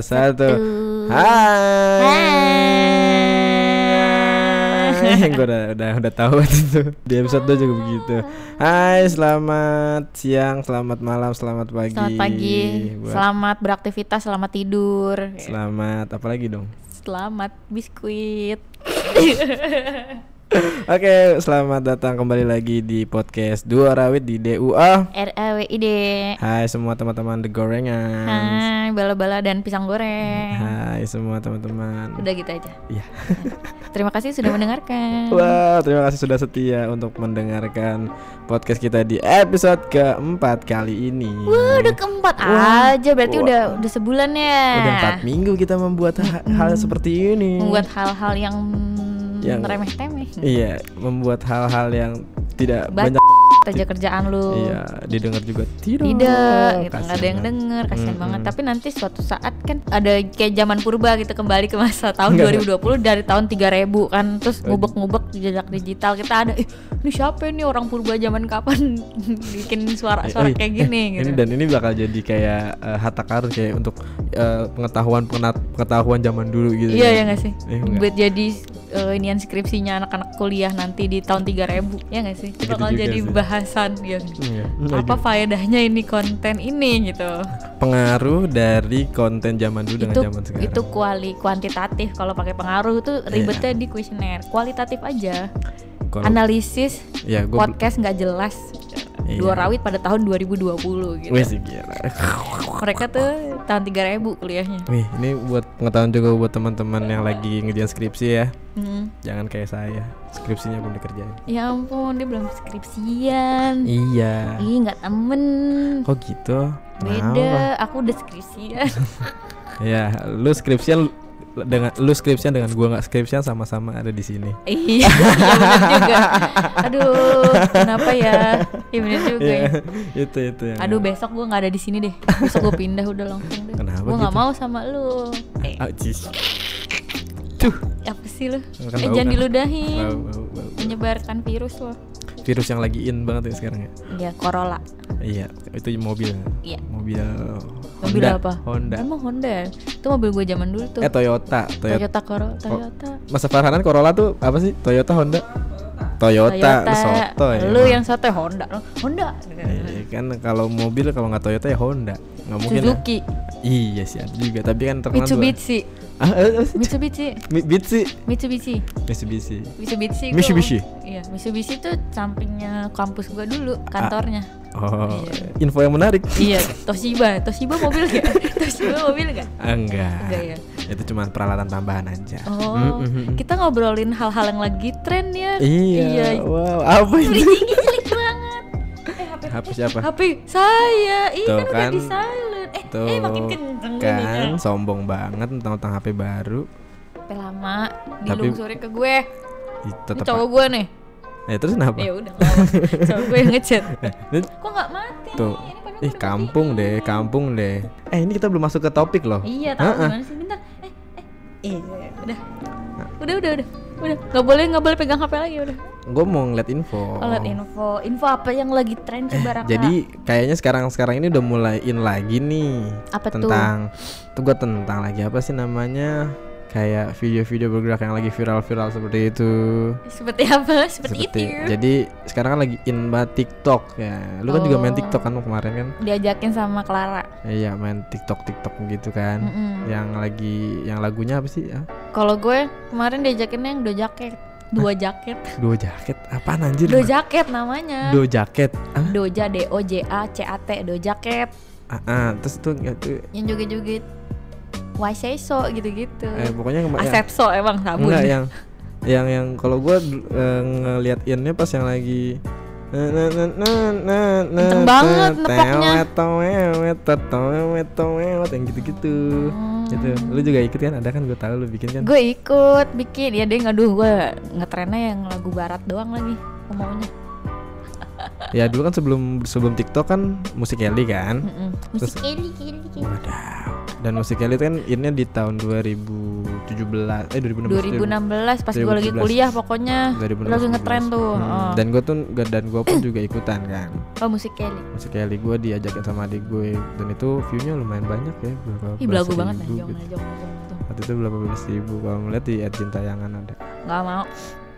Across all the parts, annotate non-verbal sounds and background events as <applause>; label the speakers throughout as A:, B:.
A: satu.
B: Satu.
A: Hai. <laughs> Gue udah udah udah tahu itu di episode 2 juga begitu. Hai, selamat siang, selamat malam, selamat pagi.
B: Selamat pagi,
A: Buat-
B: selamat beraktivitas, selamat tidur,
A: Selamat apa lagi dong?
B: selamat biskuit. <laughs>
A: Oke, selamat datang kembali lagi di podcast Dua Rawit di DUA.
B: RAWID.
A: Hai semua teman-teman The Gorengan.
B: Hai, bala-bala dan pisang goreng.
A: Hai semua teman-teman.
B: Udah gitu aja.
A: Iya.
B: Terima kasih sudah mendengarkan.
A: Wah, terima kasih sudah setia untuk mendengarkan podcast kita di episode keempat kali ini.
B: Wah, udah keempat
A: Wah.
B: aja berarti
A: Wah.
B: udah udah sebulan ya.
A: Udah empat minggu kita membuat ha- hal seperti ini.
B: Membuat hal-hal yang,
A: Yang-
B: remeh-temeh.
A: Iya, membuat hal-hal yang tidak
B: Ba-
A: banyak.
B: aja kerjaan lu.
A: Iya, didengar juga tidak.
B: Tidak, gitu nggak ada yang denger, kasihan
A: Mm-mm.
B: banget. Tapi nanti suatu saat kan ada kayak zaman purba gitu kembali ke masa tahun
A: Enggak.
B: 2020 dari tahun 3000 kan, terus ngubek-ngubek jejak digital kita ada. Eh, ini siapa ini orang purba zaman kapan <laughs> bikin suara-suara
A: Eh, oh,
B: kayak
A: eh,
B: gini
A: Ini
B: gitu.
A: dan ini bakal jadi kayak eh, harta karun kayak untuk eh, pengetahuan pengetahuan zaman dulu gitu.
B: Iya
A: kan.
B: ya nggak sih?
A: Eh.
B: Buat jadi eh, inian skripsinya anak-anak kuliah nanti di tahun 3000 ya nggak sih?
A: Gitu
B: Bakal jadi
A: sih.
B: bahasan ya.
A: Iya,
B: Apa faedahnya ini konten ini gitu?
A: pengaruh dari konten zaman dulu dengan
B: itu
A: zaman sekarang?
B: itu kuali kuantitatif kalau pakai pengaruh itu ribetnya di kuesioner kualitatif aja
A: Kalau-
B: analisis
A: ya gua
B: podcast nggak jelas
A: Iya.
B: Dua rawit pada tahun 2020 gitu
A: Wih sih gila.
B: mereka tuh tahun 3000 kuliahnya
A: Wih, ini buat pengetahuan juga buat teman-teman yang lagi ngerjain skripsi ya.
B: Hmm.
A: Jangan kayak saya, skripsinya belum dikerjain.
B: ya ampun dia belum skripsian
A: Iya.
B: ih nggak temen
A: Kok gitu? Kenapa?
B: beda aku udah skripsian <laughs>
A: Ya, lu skripsian dengan lu skripsian dengan gua nggak skripsian sama-sama ada di sini.
B: iya <laughs> iya juga aduh kenapa ya iya juga ya
A: Iya, <laughs> itu itu yang.
B: Aduh besok gue nggak ada di sini deh. Besok gue pindah udah langsung deh.
A: Kenapa
B: Gue nggak
A: gitu?
B: mau sama lu. Eh,
A: Ah. Tuh,
B: apa sih lu?
A: Kan
B: eh jangan
A: kan?
B: diludahin.
A: bau, bau, bau.
B: Menyebarkan virus loh.
A: Virus yang lagi in banget ya sekarang ya.
B: Iya, Corolla.
A: Iya, itu mobil.
B: Iya.
A: Mobil
B: Mobil
A: Honda.
B: apa?
A: Honda.
B: Emang Honda. Itu mobil gue zaman dulu tuh.
A: Eh Toyota, Toyota.
B: Toyota Corolla, Toyota.
A: Masa Farhanan Corolla tuh apa sih? Toyota Honda? Toyota, lu soto ya.
B: Lu yang soto ya Honda. Honda.
A: Iya kan kalau mobil kalau nggak Toyota ya Honda. Nggak mungkin. ya.
B: Suzuki,
A: Iya sih ada juga, tapi kan terkenal
B: Mitsubishi, <laughs> Mitsubishi,
A: Mitsubishi.
B: Mitsubishi,
A: Mitsubishi.
B: Mitsubishi. gua-
A: Mitsubishi?
B: Iya, Mitsubishi tuh sampingnya kampus gua dulu, kantornya.
A: Oh,
B: Iya.
A: info yang menarik. <laughs>
B: Iya, Toshiba. Toshiba mobil gak? <laughs> Toshiba mobil gak?
A: Enggak.
B: Enggak ya.
A: Itu cuma peralatan tambahan aja.
B: Oh,
A: Mm, mm, mm.
B: kita ngobrolin hal-hal yang lagi tren ya.
A: Iya. Wow, apa itu?
B: Bridgingnya jelek banget. Eh, HP,
A: HP siapa?
B: HP saya. Ih,
A: Tuh
B: kan, udah
A: kan.
B: di silent. Eh,
A: Tuh
B: eh makin kenceng
A: kan sombong banget tentang-tentang HP baru.
B: HP lama dilungsurin ke gue.
A: Tetep.
B: cowok gue nih.
A: Eh terus kenapa?
B: Ya udah, <laughs> cowok gue yang ngechat.
A: Ini-
B: Kok nggak mati?
A: Tuh.
B: Ini padahal
A: Ih
B: udah
A: kampung deh, kampung deh. Eh ini kita belum masuk ke topik loh.
B: Iya, tahu gimana sih? Bentar. Eh, eh. Iya, udah. Udah, udah, udah. Udah, nggak boleh nggak boleh pegang HP lagi udah.
A: Gue mau ngeliat info.
B: Oh, liat info. Info apa yang lagi tren coba Raka?
A: Jadi kayaknya sekarang sekarang ini udah mulai in lagi nih
B: Apa tuh?
A: tentang tuh gue tentang lagi apa sih namanya kayak video-video bergerak yang lagi viral-viral seperti itu.
B: seperti apa? Seperti, itu.
A: Jadi sekarang kan lagi in banget TikTok ya. Lu kan juga main
B: Oh.
A: TikTok kan kemarin kan?
B: Diajakin sama Clara.
A: Iya main TikTok TikTok gitu kan.
B: Mm-mm.
A: Yang lagi yang lagunya apa sih? Ah,
B: Kalau gue kemarin diajakinnya yang do jaket. Dua jaket. <laughs>
A: Dua jaket. Apaan anjir?
B: Do jaket namanya.
A: Do jaket. Ah,
B: Doja D O J A C A T do jaket.
A: ah, ah. terus tuh itu
B: Yang joget-joget. Why say so gitu-gitu.
A: eh, pokoknya yang-
B: Asep so emang sabun.
A: Enggak yang yang yang kalau gue ngeliat innya pas yang lagi
B: Kenceng banget nepoknya.
A: yang gitu-gitu
B: Hmm.
A: gitu lu juga ikut kan ada kan gue tahu lu bikin kan
B: Gue ikut bikin ya deh aduh gue ngetrennya yang lagu barat doang lagi maunya. <laughs>
A: ya dulu kan sebelum sebelum TikTok kan musik Kelly kan
B: Mm-mm.
A: Terus-
B: Musik Kelly, Kelly, Kelly.
A: Wadaw dan Musikali itu kan ini di tahun 2017 eh 2016
B: 2016 pas gue lagi
A: 2017.
B: kuliah pokoknya.
A: 2016,
B: lagi ngetren tuh
A: Hmm,
B: oh.
A: dan gue tuh dan gue pun juga ikutan kan.
B: Oh musik Kelly.
A: Musikali gue diajakin sama adik gue dan itu viewnya lumayan banyak ya berapa
B: ih belagu banget
A: ribu
B: anjong
A: gitu.
B: anjong tuh
A: waktu itu berapa belas ribu kalau ngeliat di Edjin tayangan ada.
B: Nggak mau.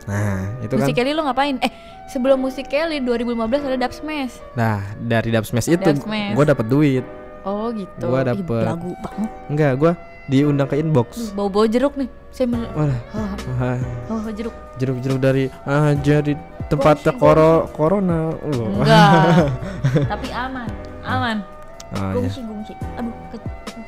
A: Nah itu kan
B: musik Kelly lo ngapain? Eh sebelum musik Kelly 2015 ada Dub Smash
A: nah dari Dub Smash itu gue dapet duit
B: oh gitu.
A: Gua
B: Ih,
A: dapet-
B: belagu banget.
A: Enggak gue diundang ke inbox.
B: Bau bau jeruk nih. Saya
A: Wah,
B: oh, oh jeruk.
A: Jeruk-jeruk dari ah jadi tempatnya koro corona. Wah.
B: enggak. <laughs> Tapi aman. Aman.
A: Oh, iya.
B: gongsi gongsi aduh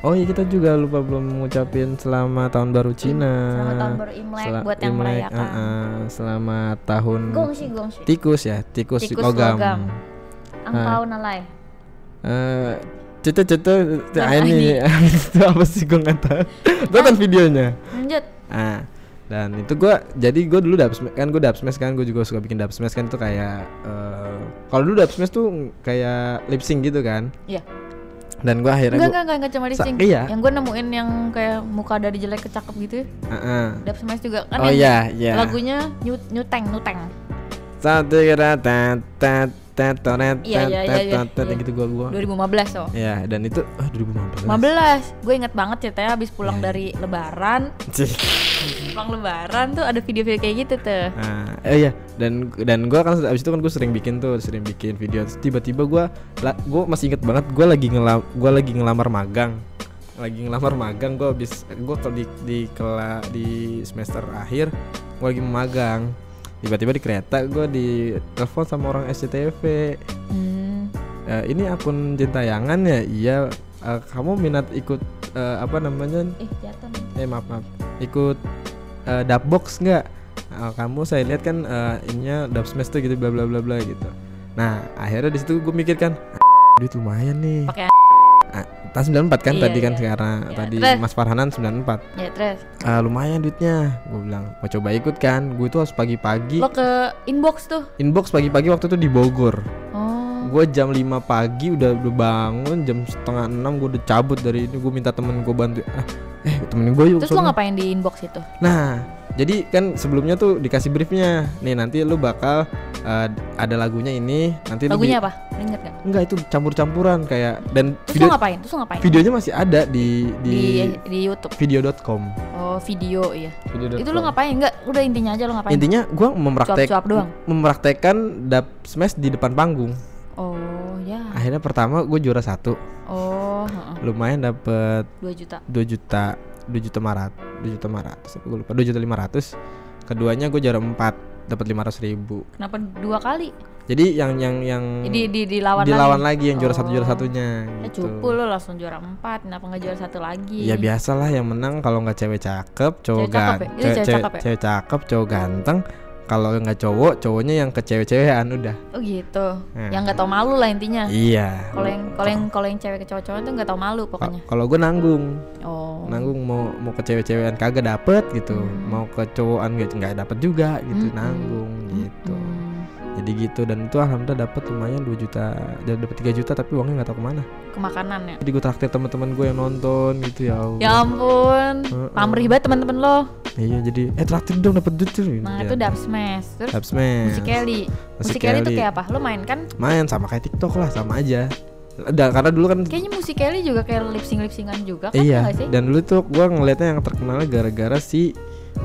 A: oh iya kita juga lupa belum ngucapin selamat tahun baru Cina.
B: selamat tahun baru Imlek
A: Sela-
B: buat yang
A: Imlek,
B: merayakan.
A: ah, ah. selamat tahun
B: gongsi gongsi
A: tikus ya tikus,
B: Tikus
A: logam,
B: logam. angpau nalai.
A: Eh, Cete cete ah, ini. <laughs> itu apa sih gue nggak tahu. Tonton videonya?
B: lanjut.
A: Ah dan itu gua jadi gue dulu smash kan gue dub smash kan gue juga suka bikin dub smash kan itu kayak eh, kalau dulu dub smash tuh kayak lip sync gitu kan.
B: Iya.
A: dan gue akhirnya
B: enggak
A: gua,
B: enggak enggak enggak cuma
A: Sa-
B: lip-sync.
A: iya.
B: yang gue nemuin yang kayak muka dari jelek ke cakep gitu
A: Ah, ah.
B: Dub Smash juga. Kan
A: oh iya iya.
B: lagunya New, Newteng Newteng
A: satu kira tat tat
B: Iya, iya, iya, iya,
A: tat tat
B: iya.
A: gitu gua gua.
B: 2015 oh.
A: Ya dan itu ah 2015
B: 15 gue inget banget ceritanya habis pulang
A: Iya.
B: dari lebaran. Pulang lebaran tuh ada video-video kayak gitu tuh
A: Nah, eh iya. Dan dan gua kan abis itu kan gue sering bikin tuh sering bikin video. Tiba-tiba gua la, gua masih inget banget gua lagi ngelam gua lagi ngelamar magang. Lagi ngelamar magang gua habis gua ke di di kela, di semester akhir gua lagi magang tiba-tiba di kereta gua di telepon sama orang SCTV
B: hmm.
A: "Eh, ini akun Jin tayangan ya? Iya. Eh, kamu minat ikut eh, apa namanya?
B: Eh jatuh nih.
A: eh maaf maaf. Ikut uh, dubbox nggak? Nah, kamu saya lihat kan uh, ininya smash tuh gitu bla bla bla bla gitu. Nah akhirnya di situ gue mikir kan duit lumayan nih.
B: Pakai
A: tas 94 kan
B: Iya,
A: tadi kan
B: iya.
A: sekarang.
B: Iya,
A: tadi
B: terus?
A: Mas Farhanan 94
B: ya terus?
A: Ah, lumayan duitnya. Gue bilang mau coba ikut kan? Gue tuh harus pagi-pagi.
B: Lo ke inbox tuh?
A: Inbox pagi-pagi waktu itu di Bogor.
B: Oh.
A: Gue jam 5 pagi udah udah bangun jam setengah enam gue udah cabut dari ini. Gue minta temen gue bantu ah, eh temenin gue yuk
B: terus lo
A: sono."
B: ngapain di inbox itu?
A: Nah, jadi kan sebelumnya tuh dikasih briefnya. Nih nanti lu bakal uh, ada lagunya ini. Nanti lu
B: lagunya apa Lo inget gak
A: Enggak itu campur-campuran kayak dan
B: terus
A: video
B: lo ngapain terus lo ngapain
A: videonya masih ada di
B: di
A: di,
B: di YouTube
A: video.com.
B: oh video iya
A: Video.com.
B: itu lo ngapain enggak udah intinya aja lo ngapain
A: Intinya gua mempraktek
B: Cuap-cuap doang?
A: mempraktekkan dub smash di depan panggung.
B: oh ya
A: Akhirnya pertama gue juara satu,
B: oh heeh.
A: lumayan dapet
B: 2 juta
A: 2 juta 2 juta marat 2 juta maratus apa gue lupa 2 juta 500 keduanya gue juara 4 dapat 500 ribu
B: kenapa dua kali
A: jadi yang yang yang
B: di di dilawan
A: dilawan
B: lagi,
A: lagi yang juara satu juara
B: Oh.
A: satunya
B: Eh,
A: gitu.
B: cupu lo langsung juara empat kenapa nggak juara satu lagi
A: Ya biasalah yang menang kalau nggak cewek cakep, cowok
B: Cewek cakep
A: gan-
B: ya?
A: Cewek,
B: cewek
A: cewek,
B: cakep ya?
A: cewek cakep, cowok ganteng. Kalau nggak cowok, cowoknya yang ke cewek-cewekan udah.
B: oh gitu
A: Nah.
B: yang nggak tau malu lah intinya
A: Iya.
B: kalau yang kalau yang kalau yang cewek ke cowok-cowok tuh nggak tau malu pokoknya
A: Kalau gue nanggung,
B: oh
A: nanggung mau mau ke cewek-cewekan kagak dapet gitu,
B: Hmm.
A: mau ke cowokan nggak nggak dapet juga gitu,
B: Mm-mm.
A: nanggung gitu.
B: Hmm.
A: Jadi gitu dan itu alhamdulillah dapet lumayan 2 juta, dan dapet 3 juta tapi uangnya nggak tahu ke mana.
B: ke makanan ya
A: Jadi gue traktir teman-teman gue yang nonton gitu ya. Allah.
B: ya ampun
A: Heeh.
B: pamrih banget teman-teman lo
A: Iya jadi eh traktir dong dapet duit tuh.
B: nah
A: Ya.
B: itu dub smash terus
A: Dub smash.
B: musik Kelly musik Kelly itu kayak apa lo main kan
A: main sama kayak TikTok lah sama aja. Da, karena dulu kan
B: kayaknya musik Kelly juga kayak lip sync lip syncan juga kan
A: iya
B: sih
A: dan dulu tuh gua ngelihatnya yang terkenalnya gara-gara si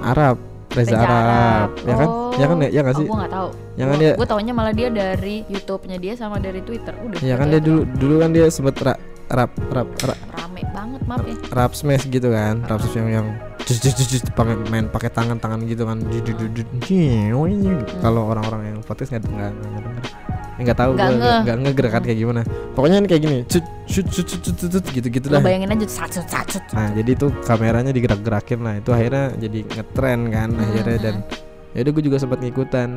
A: Arab Reza,
B: Reza
A: Arab. ya kan? Ya kan ya, ya
B: oh,
A: sih?
B: Gue nggak tahu.
A: Ya kan dia-
B: gue taunya malah dia dari YouTube-nya dia sama dari Twitter. Udah
A: ya kan dia dulu dulu kan dia sempet ra, rap rap rap,
B: rame banget maaf ya.
A: rap smash gitu kan rap smash yang yang jus jus jus jus pakai main pakai tangan tangan gitu kan. Ciu. kalau orang-orang yang podcast nggak nggak nggak Ya, nggak tahu
B: Nggak ngeh.
A: nggak nggak nggak gerakan kayak gimana. Pokoknya kan kayak gini cut cut cut cut cut, cut, gitu gitu lah.
B: bayangin aja satu satu
A: Nah jadi tuh kameranya digerak-gerakin lah. Itu akhirnya jadi ngetren kan akhirnya dan ya udah gue juga sempat ngikutan.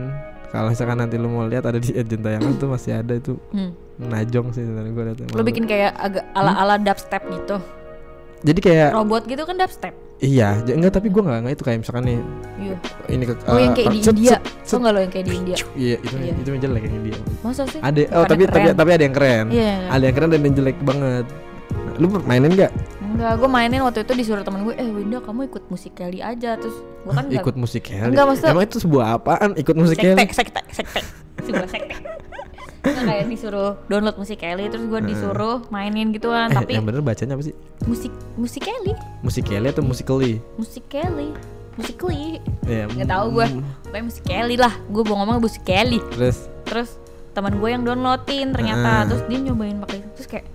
A: Kalau misalkan nanti lu mau lihat ada di agent tayangan tuh masih ada itu.
B: Hmm.
A: najong sih sebenarnya gue liat
B: lo bikin kayak agak ala ala dubstep gitu.
A: Jadi kayak
B: robot gitu kan dubstep
A: iya enggak tapi gue nggak nggak itu kayak misalkan nih
B: iya.
A: ini ke
B: oh yang kayak di India.
A: set,
B: tau
A: set.
B: nggak lo yang kayak di India?
A: Iya itu
B: Iya.
A: itu yang jelek yang India.
B: Masa sih?
A: Ada oh tapi tapi
B: keren.
A: tapi ada yang keren.
B: Iya
A: ada yang keren dan yang jelek banget. Nah, lu mainin nggak?
B: Enggak, gue mainin waktu itu disuruh temen gue, eh Winda kamu ikut musik Kelly aja. Terus gue kan
A: ikut musik Kelly.
B: Enggak, maksudnya-
A: Emang itu sebuah apaan? Ikut musik
B: sekte,
A: Kelly?
B: sekte, sekte, sebuah sekte kayak disuruh download musik Kelly Terus gue disuruh mainin gituan
A: Eh,
B: Tapi
A: yang bener bacanya apa sih?
B: musik, musik Kelly.
A: Musik Kelly atau musically?
B: Musik Kelly. Musik Kelly.
A: Ya,
B: Nggak tahu gue
A: mm,
B: Pokoknya musik Kelly lah. Gue mau ngomong musik Kelly.
A: Terus?
B: Terus teman gue yang downloadin ternyata.
A: Ah.
B: terus dia nyobain pakai terus kayak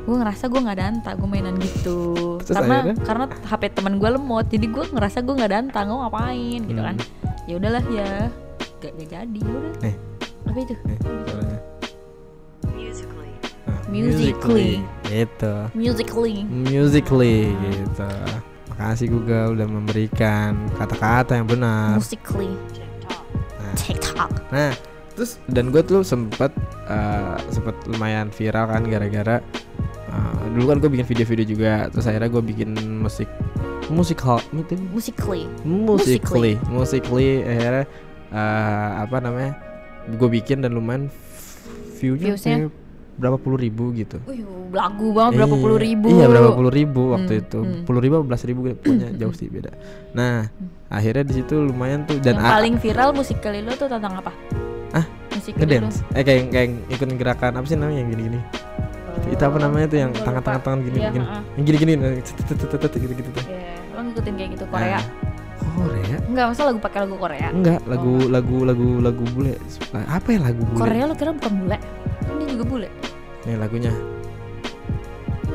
B: gue ngerasa gue nggak danta gue mainan gitu.
A: Terus
B: karena
A: akhirnya?
B: karena hp teman gue lemot jadi gue ngerasa gue nggak danta gue ngapain gitu kan.
A: Hmm.
B: ya udahlah ya gak, gak jadi ya udah.
A: Nih,
B: apa itu.
A: Nah,
B: Musically.
A: Gitu.
B: musically
A: Musically gitu. Makasih Google udah memberikan kata-kata yang benar.
B: musically
A: Nah,
B: TikTok
A: Nah, terus dan gue tuh sempet uh, sempet lumayan viral kan gara-gara uh, dulu kan gue bikin video-video juga, terus akhirnya gue bikin musik musikal itu
B: musically
A: musically musically akhirnya uh, apa namanya gue bikin dan lumayan view-nya
B: Viewsnya?
A: Berapa puluh ribu gitu.
B: Wih, lagu banget berapa
A: Iya,
B: puluh ribu
A: Iya berapa puluh ribu waktu
B: Hmm,
A: itu.
B: hmm.
A: Puluh ribu, belas ribu punya jauh sih beda. Nah akhirnya di situ lumayan tuh dan
B: yang paling viral musically lo tuh tentang apa
A: Ah,
B: lo
A: ngedance. Eh kayak kayak ikutin gerakan apa sih namanya yang gini-gini. Itu apa namanya tuh yang tangan-tangan tangan gini,
B: Iya,
A: gini. Yang gini-gini gitu-gitu tuh.
B: Iya, lo ngikutin kayak gitu Korea
A: Nah, Korea?
B: Enggak, masa lagu pakai lagu Korea?
A: Enggak, lagu lagu lagu lagu bule. Apa ya lagu bule?
B: Korea lo kira bukan bule? Ini juga bule.
A: Nih lagunya.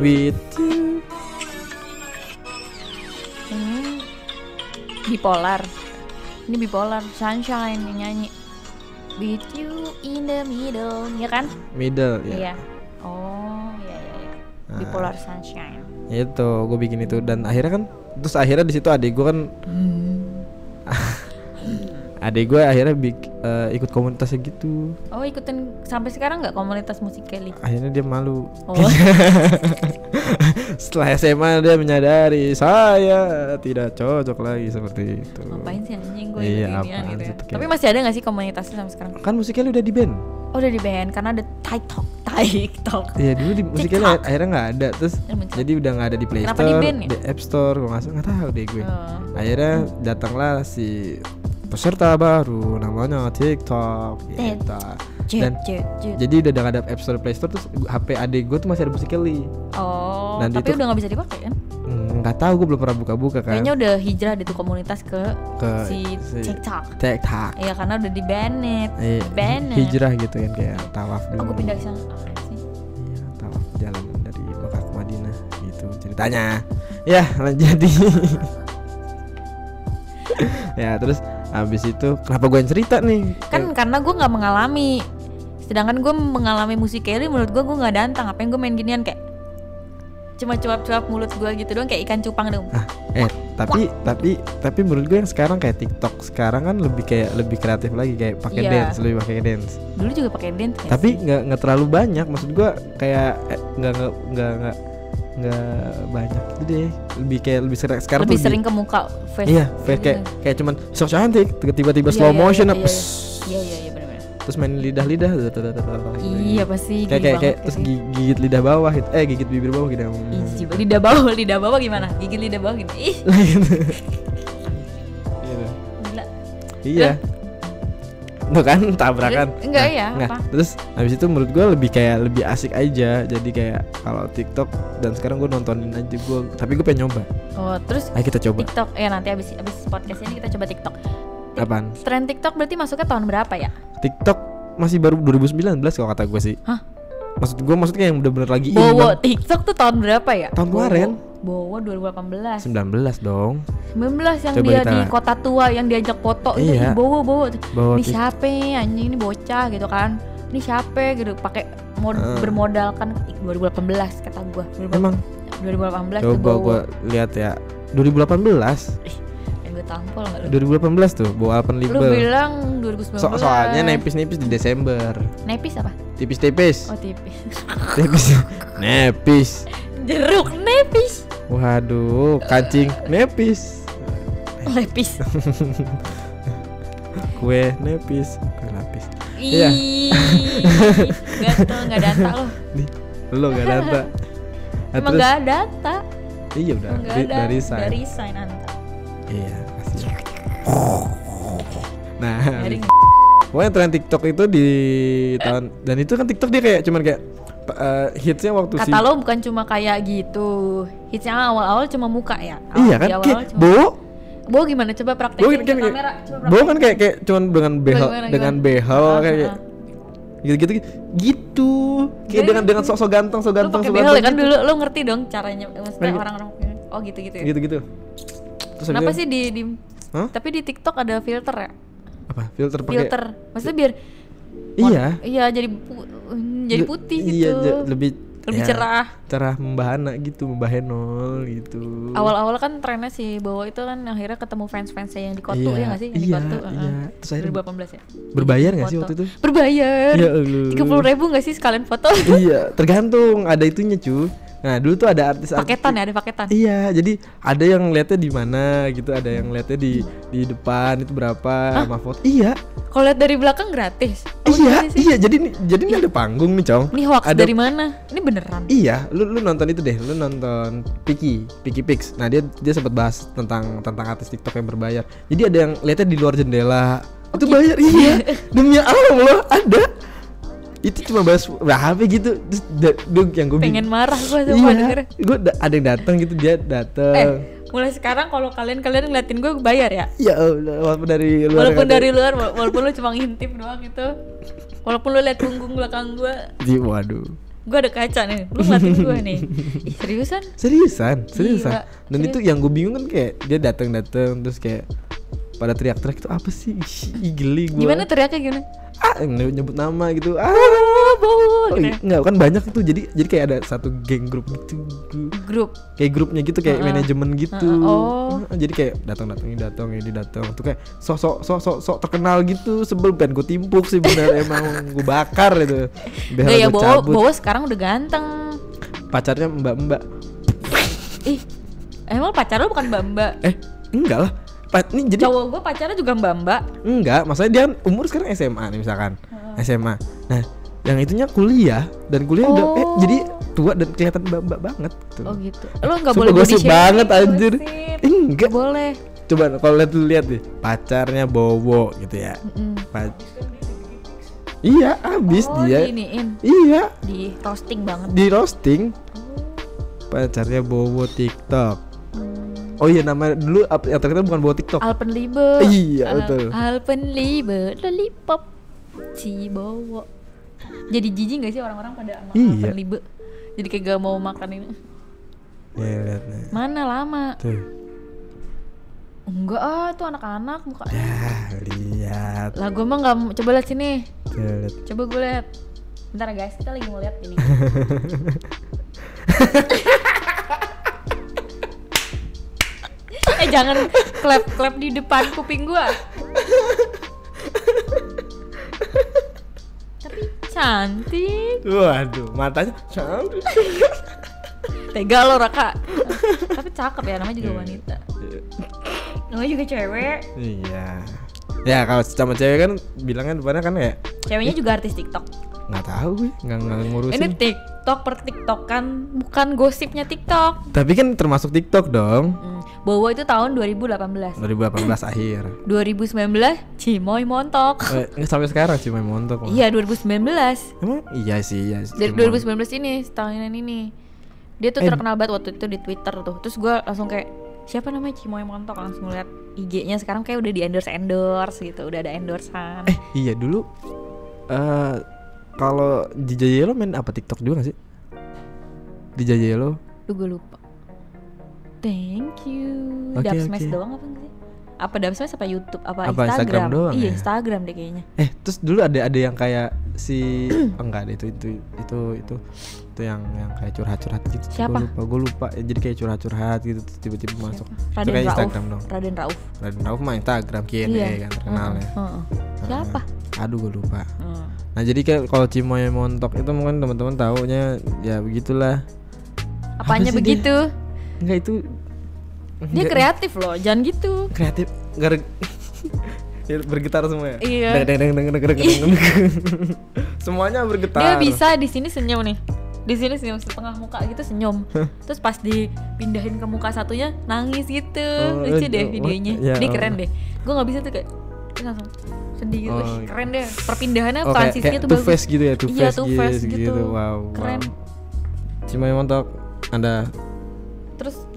A: With you.
B: Hmm. Bipolar. Ini bipolar, Sunshine yang nyanyi. With you in the middle, ya kan?
A: Middle ya.
B: Iya. Oh, iya iya iya.
A: Nah.
B: Bipolar Sunshine.
A: Itu gue bikin itu dan akhirnya kan terus akhirnya di situ adik gue kan <laughs> adik gue akhirnya bik- eh, ikut komunitasnya gitu.
B: Oh, ikutin sampai sekarang nggak komunitas musik Kelly?
A: Akhirnya dia malu.
B: Oh, <laughs>
A: Setelah SMA dia menyadari saya tidak cocok lagi seperti itu.
B: ngapain sih anjing gue
A: Iya, apaan
B: gitu ya.
A: kayak-
B: Tapi masih ada nggak sih komunitasnya sampai sekarang?
A: Kan musiknya udah di band.
B: Oh, udah di band karena ada TikTok, TikTok.
A: Iya dulu di musiknya
B: TikTok.
A: akhirnya nggak ada terus
B: muncul.
A: jadi udah nggak ada di Play
B: Kenapa
A: Store,
B: di ya?
A: App Store, gue nggak nggak tahu deh gue.
B: Oh.
A: Akhirnya datanglah si peserta baru namanya TikTok gitu. Dan
B: jet, jet.
A: jadi udah ada App Store Play Store terus HP adik gue tuh masih ada Musikally.
B: Oh,
A: Dan
B: tapi
A: itu-
B: udah nggak bisa dipakai kan?
A: Hmm, Nggak tahu gue belum pernah buka-buka kan.
B: Kayaknya udah hijrah di tuh komunitas ke,
A: ke
B: si, TikTok.
A: TikTok.
B: Iya karena udah di banned.
A: Eh,
B: Banned.
A: hijrah gitu kan kayak tawaf dulu.
B: Gue pindah ke sana.
A: Iya, tawaf jalan dari Mekah ke Madinah gitu ceritanya. Ya, lanjut jadi. <laughs> ya, terus habis itu kenapa gue yang cerita nih?
B: Kan karena gue nggak mengalami. Sedangkan gue mengalami musik Kelly menurut gue gue nggak dantang. Apa yang gue main ginian kayak cuma cuap-cuap mulut gue gitu doang kayak ikan cupang dong.
A: Ah, eh, tapi tapi tapi menurut gue yang sekarang kayak TikTok sekarang kan lebih kayak lebih kreatif lagi kayak pakai
B: Iya.
A: dance, lebih pakai dance.
B: Dulu juga pakai dance.
A: Tapi nggak nggak terlalu banyak, maksud gue kayak eh, nggak nggak nggak nggak nggak banyak gitu deh. Lebih kayak lebih sering sekarang
B: lebih
A: tuh
B: sering ke muka face.
A: Iya, kayak
B: gitu.
A: kayak, kayak cuman sok cantik, tiba-tiba
B: Iya,
A: slow
B: iya,
A: motion
B: iya,
A: apa
B: iya, Iya iya iya benar-benar.
A: terus main lidah-lidah gitu.
B: Iya pasti.
A: kayak kayak, kayak terus gi- gigit lidah bawah gitu. Eh gigit bibir bawah gitu.
B: Ih, lidah bawah, lidah bawah gimana? Gigi lidah bawah. Ih,
A: Gitu.
B: gila.
A: Iya. Tuh kan tabrakan.
B: Terus? Enggak, iya,
A: Nah,
B: apa?
A: terus habis itu menurut gue lebih kayak lebih asik aja. Jadi kayak kalau TikTok dan sekarang gue nontonin aja gue. Tapi gue pengen nyoba.
B: Oh, terus
A: Ayo kita coba.
B: TikTok. Ya nanti abis abis podcast ini kita coba TikTok.
A: Apaan?
B: Tren TikTok berarti masuknya tahun berapa ya?
A: TikTok masih baru 2019 kalau kata gue sih.
B: Hah?
A: Maksud gue maksudnya yang bener-bener lagi
B: Bowo
A: banget.
B: TikTok tuh tahun berapa ya?
A: Tahun
B: Bowo.
A: kemarin.
B: Bowo 2018.
A: 19 dong.
B: 19 yang
A: Coba
B: dia
A: kita-
B: di kota tua yang diajak foto itu
A: Iya.
B: Ih, Bowo Bowo.
A: Bawa
B: Ini siapa anjing ini bocah gitu kan. Ini siapa gitu pakai mod
A: Heeh.
B: bermodalkan ih, 2018 kata gua. 2018
A: Emang
B: 2018 tuh
A: coba
B: Bowo.
A: gue lihat ya 2018
B: Yang gue tampol enggak lu?
A: 2018 tuh bawa Alpen
B: Lu bilang 2019.
A: so soalnya nipis-nipis di Desember
B: Nepis apa?
A: tipis-tipis
B: Oh tipis. <laughs>
A: tipis nepis
B: Jeruk nepis.
A: waduh kancing nepis
B: Lepis. <laughs>
A: kue nepis kue lapis Iya.
B: Gatel enggak data loh.
A: nih lo gak data Nah,
B: Emang enggak data.
A: Iya udah,
B: ada.
A: dari sign.
B: Dari sign Anta.
A: Iya. Nah, <laughs> pokoknya tren TikTok itu di tahun dan itu kan TikTok dia kayak cuman kayak eh, hitsnya waktu si
B: kata lo bukan cuma kayak gitu. Hitsnya awal-awal cuma muka ya. Awal-
A: Iya kan kayak
B: cuma-
A: Bo
B: Bo gimana coba
A: Bo
B: praktekin
A: kan
B: ke
A: kayak
B: kamera. Coba
A: Bo kan kayak kayak cuman dengan behel
B: Gimana,
A: dengan
B: gimana?
A: behel
B: Ah,
A: kayak
B: ah.
A: gitu-gitu gitu. Kayak
B: Jadi-
A: dengan dengan sok-sok ganteng, sok ganteng,
B: pakai
A: sok
B: behel ya kan
A: ganteng
B: dulu lo ngerti dong caranya maksudnya
A: Pakai-
B: orang-orang oh gitu-gitu ya.
A: gitu-gitu. Terus
B: Kenapa sih di, di
A: Hah?
B: tapi di TikTok ada filter ya?
A: apa? Filter pakai
B: Filter. Maksudnya biar
A: Iya.
B: iya jadi pu- jadi putih
A: Iya,
B: gitu.
A: ja- lebih
B: Lebih
A: ya,
B: cerah.
A: Cerah membahana gitu, membahenol gitu.
B: Awal-awal kan trennya si Bowo itu kan akhirnya ketemu fans-fansnya yang di Kotu
A: Iya,
B: ya nggak sih? Yang di
A: iya,
B: Kotu.
A: iya. Terus akhirnya
B: 2018 ya.
A: berbayar nggak sih waktu itu?
B: Berbayar.
A: Ya.
B: Tiga puluh ribu nggak sih sekalian foto?
A: iya, tergantung ada itunya cu. Nah dulu tuh ada artis
B: paketan ya, ada paketan.
A: Iya, jadi ada yang lihatnya di mana gitu, ada yang lihatnya di di depan itu berapa sama foto. Iya,
B: Kalau lihat dari belakang gratis. Oh,
A: iya,
B: sih?
A: iya. Jadi nih, jadi ini ada panggung nih, Cong.
B: Ini hoax
A: ada,
B: dari mana? Ini beneran.
A: Iya, lu lu nonton itu deh, lu nonton Piki, Piki Pix. Nah, dia dia sempat bahas tentang tentang artis TikTok yang berbayar. Jadi ada yang lihatnya di luar jendela.
B: Oh,
A: itu
B: gitu.
A: bayar, iya. <laughs> Demi Allah, ada. Itu cuma bahas berapa gitu. Terus da- duh, yang gue
B: Pengen marah gua sama
A: Iya, gue ada yang datang gitu dia datang.
B: Eh, mulai sekarang kalau kalian kalian ngeliatin gue bayar ya.
A: Ya walaupun dari luar
B: Walaupun dari luar, wala- walaupun lu cuma ngintip doang gitu. Walaupun lu lihat punggung belakang gue,
A: Di- waduh.
B: gue ada kaca nih. Lu ngeliatin gue nih. Ih, seriusan?
A: Seriusan, seriusan.
B: Gila,
A: Dan
B: serius.
A: itu yang gue bingung kan kayak dia datang-datang terus kayak pada teriak-teriak itu apa sih? Ih, geli gue.
B: Gimana teriaknya gimana?
A: Ah, nyebut nama gitu. Ah.
B: Oh,
A: Oh,
B: gitu ya.
A: enggak kan banyak tuh jadi jadi kayak ada satu geng grup gitu
B: Grup.
A: kayak grupnya gitu kayak
B: Heeh.
A: manajemen gitu
B: Heeh, oh.
A: Jadi kayak datang datang ini datang ini datang tuh kayak sok sok sok sok sok terkenal gitu sebel pengen gue timpuk sih bener <laughs> emang gue bakar itu Biar
B: ya
A: cabut.
B: Bowo sekarang udah ganteng.
A: pacarnya mbak mbak
B: Ih, emang pacar lu bukan mbak-mbak?
A: eh enggak lah ini jadi
B: Cowok gue pacarnya juga mbak-mbak.
A: enggak maksudnya dia umur sekarang SMA nih misalkan SMA nah yang itunya kuliah dan kuliah udah eh
B: Oh.
A: jadi tua dan kelihatan mbak mbak banget gitu.
B: Oh gitu. Lu nggak boleh
A: gosip banget, anjir. Eh, enggak.
B: Nggak boleh.
A: Coba kalau lihat lihat deh, pacarnya Bowo gitu ya.
B: Mm.
A: Pa- iya, habis
B: oh,
A: dia.
B: diiniin,
A: Iya,
B: di roasting banget.
A: di roasting. Pacarnya Bowo TikTok. Oh iya nama dulu yang terkenal bukan Bowo TikTok.
B: Alpenliebe.
A: Iya,
B: Al-
A: betul.
B: Alpenliebe, lollipop. Si Bowo. Jadi jijik gak sih orang-orang pada sama
A: Iya.
B: Alpenliebe? Jadi kayak gak mau makan ini.
A: Nih lihat nih.
B: Mana lama?
A: Tuh.
B: Enggak ah, itu anak-anak muka.
A: Ya, lihat.
B: Lah gue mah nggak mau- coba lihat sini.
A: Lihat.
B: Coba gue lihat. Bentar ya, guys, kita lagi mau lihat ini. <laughs> jangan klep klep di depan kuping gua. Tapi cantik.
A: Waduh, matanya cantik.
B: Tega lo Raka. Tapi cakep ya namanya juga wanita. Namanya juga cewek.
A: Iya. Ya kalau sama cewek kan bilangnya depannya kan ya
B: Ceweknya juga artis TikTok.
A: Nggak tahu gue nggak nggak ngurusin.
B: Ini TikTok per TikTok kan bukan gosipnya TikTok.
A: Tapi kan termasuk TikTok dong.
B: Hmm. Bowo itu tahun 2018.
A: 2018 <laughs> akhir.
B: 2019 Cimoy montok.
A: Eh, nggak sampai sekarang main montok. mah.
B: Iya 2019.
A: Emang iya sih iya. sih,
B: Dari
A: cuma-
B: 2019 ini setahunan ini. Dia tuh
A: Eh.
B: terkenal banget waktu itu di Twitter tuh. Terus gua langsung kayak siapa namanya Cimoy montok langsung lihat IG-nya sekarang kayak udah di endorse endorse gitu, udah ada endorsean.
A: Eh iya dulu. eh kalau DJ Yellow main apa TikTok juga gak sih? DJ Yellow.
B: Duh gue lupa. Thank you.
A: Oke,
B: Dub Smash
A: oke.
B: doang apa enggak sih? Apa Smash apa YouTube apa,
A: Apa Instagram
B: Instagram?
A: doang
B: iya,
A: ya?
B: Instagram deh kayaknya.
A: Eh terus dulu ada ada yang kayak si <clears throat> oh, enggak ada itu itu itu itu itu yang yang kayak curhat-curhat gitu.
B: Siapa?
A: Gue lupa, gue lupa. Ya, jadi kayak curhat-curhat gitu terus tiba-tiba masuk. Itu
B: Raden
A: kayak
B: Rauf.
A: Instagram dong.
B: Raden Rauf.
A: Raden Rauf mah Instagram Q&A
B: Iya.
A: kan terkenal
B: Heeh,
A: ya.
B: heeh. Siapa?
A: Aduh gue lupa. Nah jadi kayak kalau Cimoy montok itu mungkin teman-teman taunya ya begitulah.
B: Apanya
A: dia?
B: begitu?
A: Enggak itu
B: Dia kreatif loh, jangan gitu.
A: kreatif Ya, <laughs> bergetar semua ya.
B: Iya.
A: Deng, deng, deng, deng, deng, deng. <laughs> Semuanya bergetar.
B: Dia bisa di sini senyum nih. di sini senyum setengah muka gitu senyum <laughs> terus pas dipindahin ke muka satunya nangis gitu
A: Oh,
B: lucu deh
A: oh,
B: videonya
A: ya,
B: dia
A: oh.
B: keren deh gue nggak bisa tuh kayak langsung sedih gitu
A: Oh,
B: Ih, keren deh perpindahannya
A: Oh, kayak,
B: transisinya
A: kayak
B: tuh
A: two
B: bagus
A: face gitu ya, two
B: Iya,
A: face
B: two
A: gitu,
B: face
A: gitu.
B: gitu.
A: Wow,
B: Keren.
A: wow. Cimai montok Anda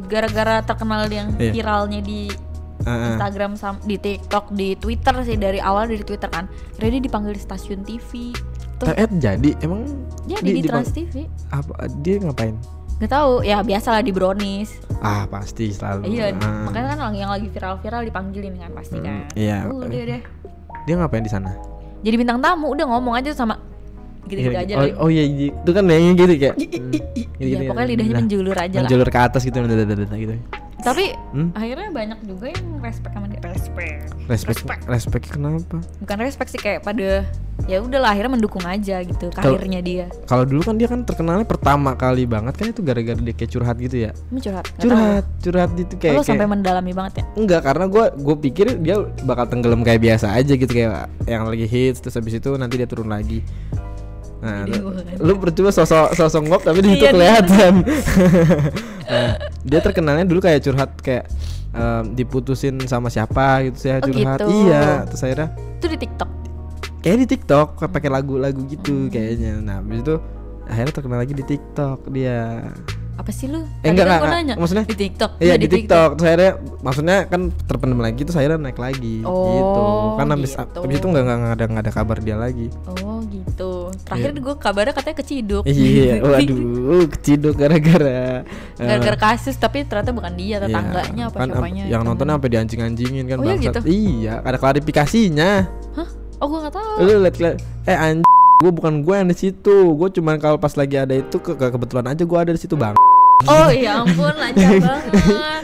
B: gara-gara terkenal yang
A: Iya.
B: viralnya di
A: ah, ah.
B: Instagram sam- di TikTok di Twitter sih dari awal dari Twitter kan Ready dipanggil di stasiun TV terus
A: Eh, jadi emang
B: jadi
A: di-
B: di, Trans TV
A: apa dia ngapain?
B: nggak tahu ya biasalah di brownies
A: Ah, pasti selalu.
B: iya
A: Ah.
B: makanya kan yang lagi viral-viral dipanggilin kan pasti kan
A: Hmm, iya.
B: udah deh
A: Dia ngapain di sana?
B: jadi bintang tamu udah ngomong aja sama gitu-gitu
A: Iya,
B: aja
A: oh,
B: lah.
A: oh iya, iya. itu kan yang gitu kayak. hmm,
B: Iya,
A: gitu-gitu ya.
B: pokoknya lidahnya
A: Nah,
B: menjulur aja lah.
A: menjulur ke atas gitu, gitu.
B: Tapi
A: Hmm?
B: akhirnya banyak juga yang respect sama dia. Respect.
A: Respect, respect kenapa?
B: Bukan respect sih kayak pada ya udahlah akhirnya mendukung aja gitu karirnya dia.
A: Kalau dulu kan dia kan terkenalnya pertama kali banget kan itu gara-gara dia kayak curhat gitu ya.
B: Ini curhat.
A: Curhat, curhat itu
B: tahu.
A: kayak,
B: Lo
A: kayak
B: sampai mendalami banget ya.
A: Enggak, karena gue gue pikir dia bakal tenggelam kayak biasa aja gitu kayak yang lagi hits terus habis itu nanti dia turun lagi. Nah,
B: Jadi
A: lu, percuma sosok sosok ngop tapi di situ
B: Iya,
A: kelihatan. <laughs> nah, dia terkenalnya dulu kayak curhat kayak em, diputusin sama siapa gitu saya
B: Oh,
A: curhat.
B: gitu.
A: Iya, terus akhirnya
B: Itu di TikTok.
A: kayak di TikTok pakai lagu-lagu gitu kayaknya. Nah, habis itu akhirnya terkenal lagi di TikTok dia.
B: Apa sih lu?
A: Eh, enggak,
B: kan
A: enggak, enggak.
B: nanya.
A: Maksudnya?
B: di TikTok.
A: Iya
B: Iya,
A: di TikTok. Terus akhirnya maksudnya kan terpendam lagi terus akhirnya naik lagi gitu.
B: Oh,
A: Kan habis
B: gitu.
A: habis itu nggak nggak nggak ada nggak ada kabar dia lagi.
B: Oh gitu. Terakhir gue kabarnya katanya keciduk.
A: Iya, <laughs> waduh, keciduk gara-gara eh,
B: Gara-gara kasus tapi ternyata bukan dia
A: iya,
B: tetangganya apa
A: kan,
B: siapanya.
A: Yang
B: temen.
A: nonton sampai dianjing-anjingin kan
B: Oh, iya gitu?
A: Iya, ada klarifikasinya.
B: Hah? Oh gue nggak tahu.
A: Lu liat eh anjing gue bukan gue yang di situ gue cuman kalau pas lagi ada itu ke, ke- kebetulan aja gue ada di situ bang
B: Oh iya ampun lancar <laughs> banget.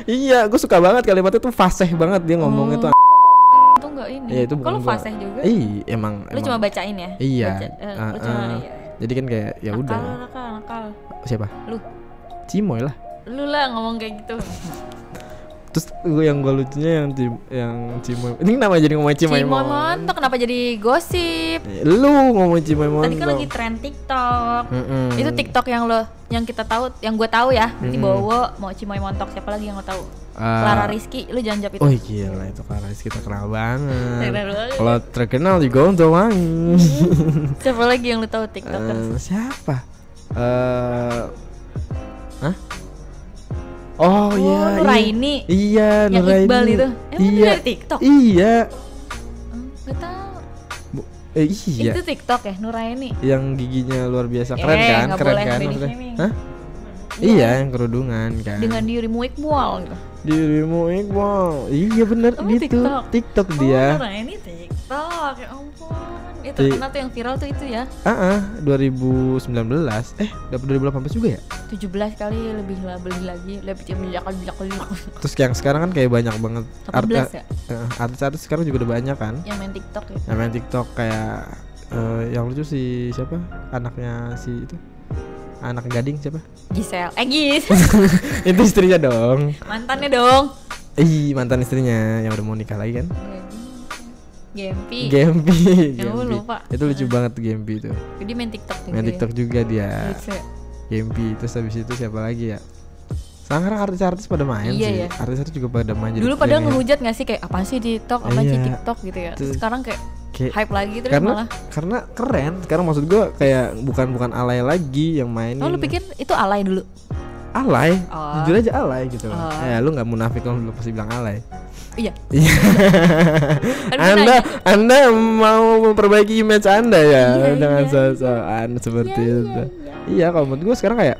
A: iya gue suka banget kalimatnya tuh fasih banget dia ngomongnya tuh
B: Itu enggak ini.
A: Iya, itu
B: Kalau fasih juga.
A: Ih, emang
B: Lu
A: emang.
B: cuma bacain ya?
A: Iya.
B: Baca, lu cuma
A: ah.
B: iya.
A: Jadi kan kayak ya
B: nakal,
A: udah.
B: nakal, nakal.
A: Siapa?
B: Lu.
A: Cimoy lah.
B: Lu lah ngomong kayak gitu. <laughs>
A: Terus gue yang gue lucunya yang Cim, yang Cimoy. Ini kenapa jadi ngomongin Cimoy?
B: Cimoy montok kenapa jadi gosip?
A: Lu ngomongin Cimoy montok.
B: Tadi kan lagi tren TikTok.
A: Mm-mm.
B: Itu TikTok yang lo yang kita tahu, yang gue tahu ya. Nanti
A: Mm-mm.
B: Bowo mau Cimoy montok siapa lagi yang lo tahu?
A: Ah,
B: Clara Rizky, lu jangan jawab itu.
A: Oh gila itu Clara Rizky kita kenal banget.
B: Terkenal banget.
A: Kalau terkenal juga untuk wangi. <laughs>
B: Siapa lagi yang lu tahu TikToker?
A: Eh, siapa? Eh, hah? Oh, iya. iya.
B: Nuraini.
A: Iya,
B: Yang
A: Nuraini.
B: Iqbal itu. Emang
A: iya.
B: dari TikTok?
A: Iya.
B: Hmm, Gak tahu.
A: Bu- Eh, iya.
B: Itu TikTok ya, Nuraini.
A: Yang giginya luar biasa keren
B: Eh,
A: kan? Keren
B: boleh
A: kan? maksudnya? Hah? Iya, yang kerudungan kan.
B: Dengan dirimu Iqbal gitu.
A: dirimu Iqbal. Iya bener
B: Oh,
A: gitu.
B: TikTok.
A: TikTok
B: Oh,
A: dia.
B: Nuraini TikTok. Ya ampun. Itu terkenal tuh yang viral tuh itu ya.
A: Ah, ah, 2019. Eh, dapat 2018 juga ya?
B: 17 kali lebih lah beli lagi, lebih <laughs>
A: Terus yang sekarang kan kayak banyak banget
B: 18 ya?
A: eh, artis-artis sekarang juga udah banyak kan
B: yang main TikTok ya.
A: yang main TikTok kayak eh, yang lucu si siapa anaknya si itu anak gading siapa
B: Gisel. Eh Gis. <laughs>
A: itu istrinya dong
B: Mantannya dong.
A: ih mantan istrinya yang udah mau nikah lagi kan
B: Gempi.
A: Gempi <laughs>
B: Ya,
A: Gempi.
B: lupa.
A: itu lucu banget tuh Gempi itu
B: Jadi main TikTok juga.
A: main
B: ya.
A: TikTok juga dia
B: Lucu ya.
A: Gempi terus habis itu siapa lagi ya sekarang artis-artis pada main
B: Iya,
A: sih
B: iya.
A: artis-artis juga pada main
B: Dulu padahal
A: pengen-
B: ngehujat gak sih kayak apa sih TikTok, apa sih
A: Iya.
B: TikTok gitu ya. Terus sekarang kayak
A: kayak
B: hype lagi terus
A: karena
B: malah.
A: karena keren sekarang maksud gua kayak bukan bukan alay lagi yang mainin
B: Oh lu pikir itu alay dulu?
A: alay
B: Oh.
A: jujur aja alay gitu
B: Oh.
A: eh lu nggak munafik kalau lu pasti bilang alay
B: Iya.
A: Iya. <laughs>
B: Kan
A: anda anda mau memperbaiki image anda ya
B: Iya,
A: dengan
B: iya,
A: so-soan seperti
B: Iya,
A: itu iya kalau menurut gua sekarang kayak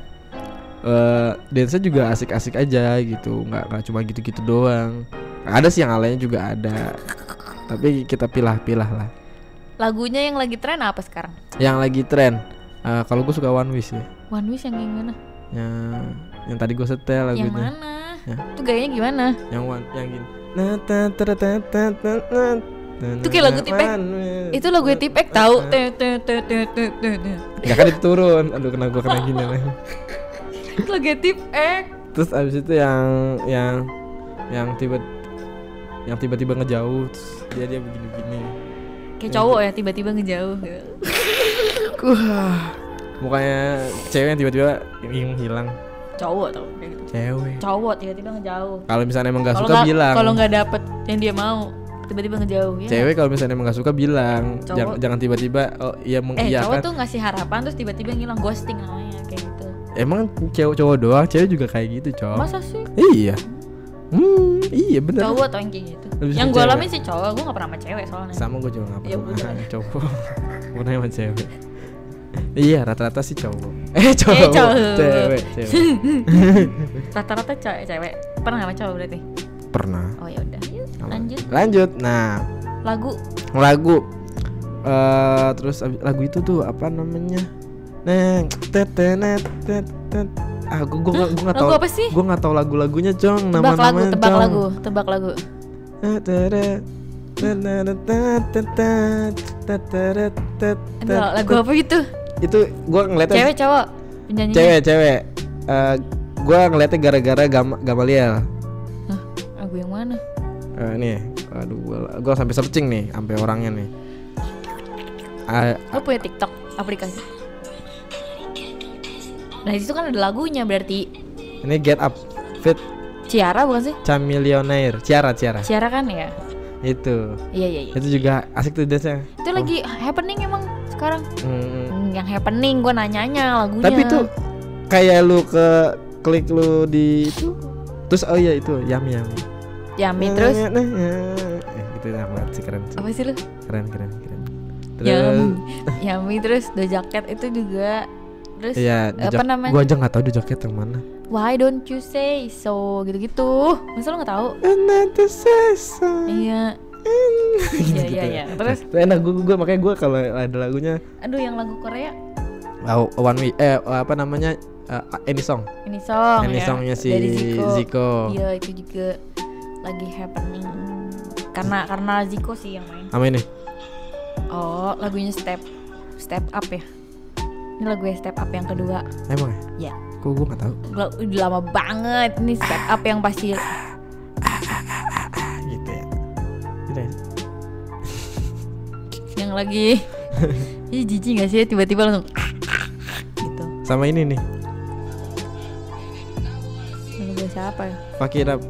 A: eh dance juga asik-asik aja gitu nggak nggak cuma gitu-gitu doang ada sih yang alaynya juga ada tapi kita pilah-pilah lah
B: Lagunya yang lagi tren apa sekarang?
A: yang lagi tren eh, kalau gue suka One Wish ya
B: One Wish yang gimana?
A: yang yang tadi gue setel lagunya
B: Yang mana?
A: Ya.
B: Itu gayanya gimana?
A: yang one yang gini
B: Itu kayak lagu Tipek. Itu lagu Tipek tahu.
A: Gak kan itu turun Aduh kena gue kena gini
B: Itu lagu Tipek.
A: Terus abis itu yang Yang Yang tiba Yang tiba-tiba ngejauh Terus dia dia begini-begini
B: Kayak cowok ya tiba-tiba ngejauh.
A: Wah mukanya cewek yang tiba-tiba hilang
B: cowok tau kayak gitu.
A: Cewek.
B: Cowok tiba-tiba ngejauh.
A: Kalau misalnya emang gak
B: kalau
A: suka
B: nggak
A: bilang.
B: kalau nggak dapet yang dia mau tiba-tiba ngejauh ya
A: cewek kalau misalnya emang gak suka bilang.
B: Cowok-
A: jangan jangan tiba-tiba oh iya
B: eh
A: mengiyakan
B: cowok tuh ngasih harapan terus tiba-tiba ngilang ghosting namanya kayak gitu.
A: Emang cewek cowok doang? Cewek juga kayak gitu cowok.
B: Masa sih?
A: Iya. Hmm iya bener.
B: Cowok tau yang kayak gitu.
A: Lebih
B: yang gue alamin sih cowok gue gak pernah sama cewek soalnya.
A: Sama gue juga gak
B: Ya
A: pernah
B: udah.
A: cowok. <laughs> Pernah sama cewek iya rata-rata sih cowok. Eh cowok.
B: cowok.
A: cewek cewek. <laughs>
B: Rata-rata cewek cewek. Pernah sama cowok berarti?
A: Pernah.
B: Oh ya udah. Lanjut.
A: Lanjut. Nah.
B: Lagu.
A: Lagu. Eh terus lagu itu tuh apa namanya? Neng tet tenet tet tet. Ah gue gue nggak gue nggak
B: lagu
A: tahu.
B: apa sih?
A: Gue nggak tahu lagu-lagunya cong nama
B: tebak lagu tebak lagu tebak lagu. Lagu apa itu
A: itu gue ngeliatnya
B: cewek cowok penyanyinya?
A: Cewek cewek. Eh, gue ngeliatnya gara-gara Gam Gamaliel.
B: Hah, lagu yang mana?
A: Eh, nih aduh gue sampai searching nih sampai orangnya nih. Ah,
B: lo punya TikTok aplikasi? Nah itu kan ada lagunya berarti.
A: Ini Get Up Fit.
B: Ciara bukan sih?
A: Chameleonaire. Ciara Ciara.
B: Ciara kan ya?
A: Itu.
B: Iya iya iya.
A: Itu juga asik tuh dance
B: itu lagi happening emang sekarang?
A: Hmm,
B: yang happening gue nanyanya lagunya.
A: Tapi tuh kayak lu ke klik lu di itu terus oh iya itu yummy yummy
B: Yami terus?
A: Nah, nah, nah. eh, itu enak banget sih keren sih.
B: apa sih lu?
A: Keren keren keren. Terus?
B: Yami Yami terus The Jacket itu juga terus
A: iya
B: apa namanya?
A: gua aja nggak tahu di jaket yang mana.
B: Why don't you say so? Gitu-gitu. Masa lu nggak tahu?
A: Another season.
B: iya
A: Gitu,
B: iya iya iya. Terus?
A: Itu enak gua, gua makanya gua kalau ada lagunya
B: aduh yang lagu Korea?
A: Oh, one way eh apa namanya uh, any song.
B: Ini song
A: any
B: ya.
A: Songnya si
B: dari Zico.
A: Zico.
B: iya itu juga lagi happening. Karena karena Zico sih yang main.
A: Sama ini?
B: Oh lagunya step step up ya. Ini lagu step up yang kedua.
A: Emang ya?
B: Ya
A: kok gua nggak tahu?
B: La- udah lama banget ini step up yang pasti lagi. <laughs> Ih jijik gak sih? Tiba-tiba langsung gitu.
A: Sama ini nih.
B: Lagu siapa ya?
A: It up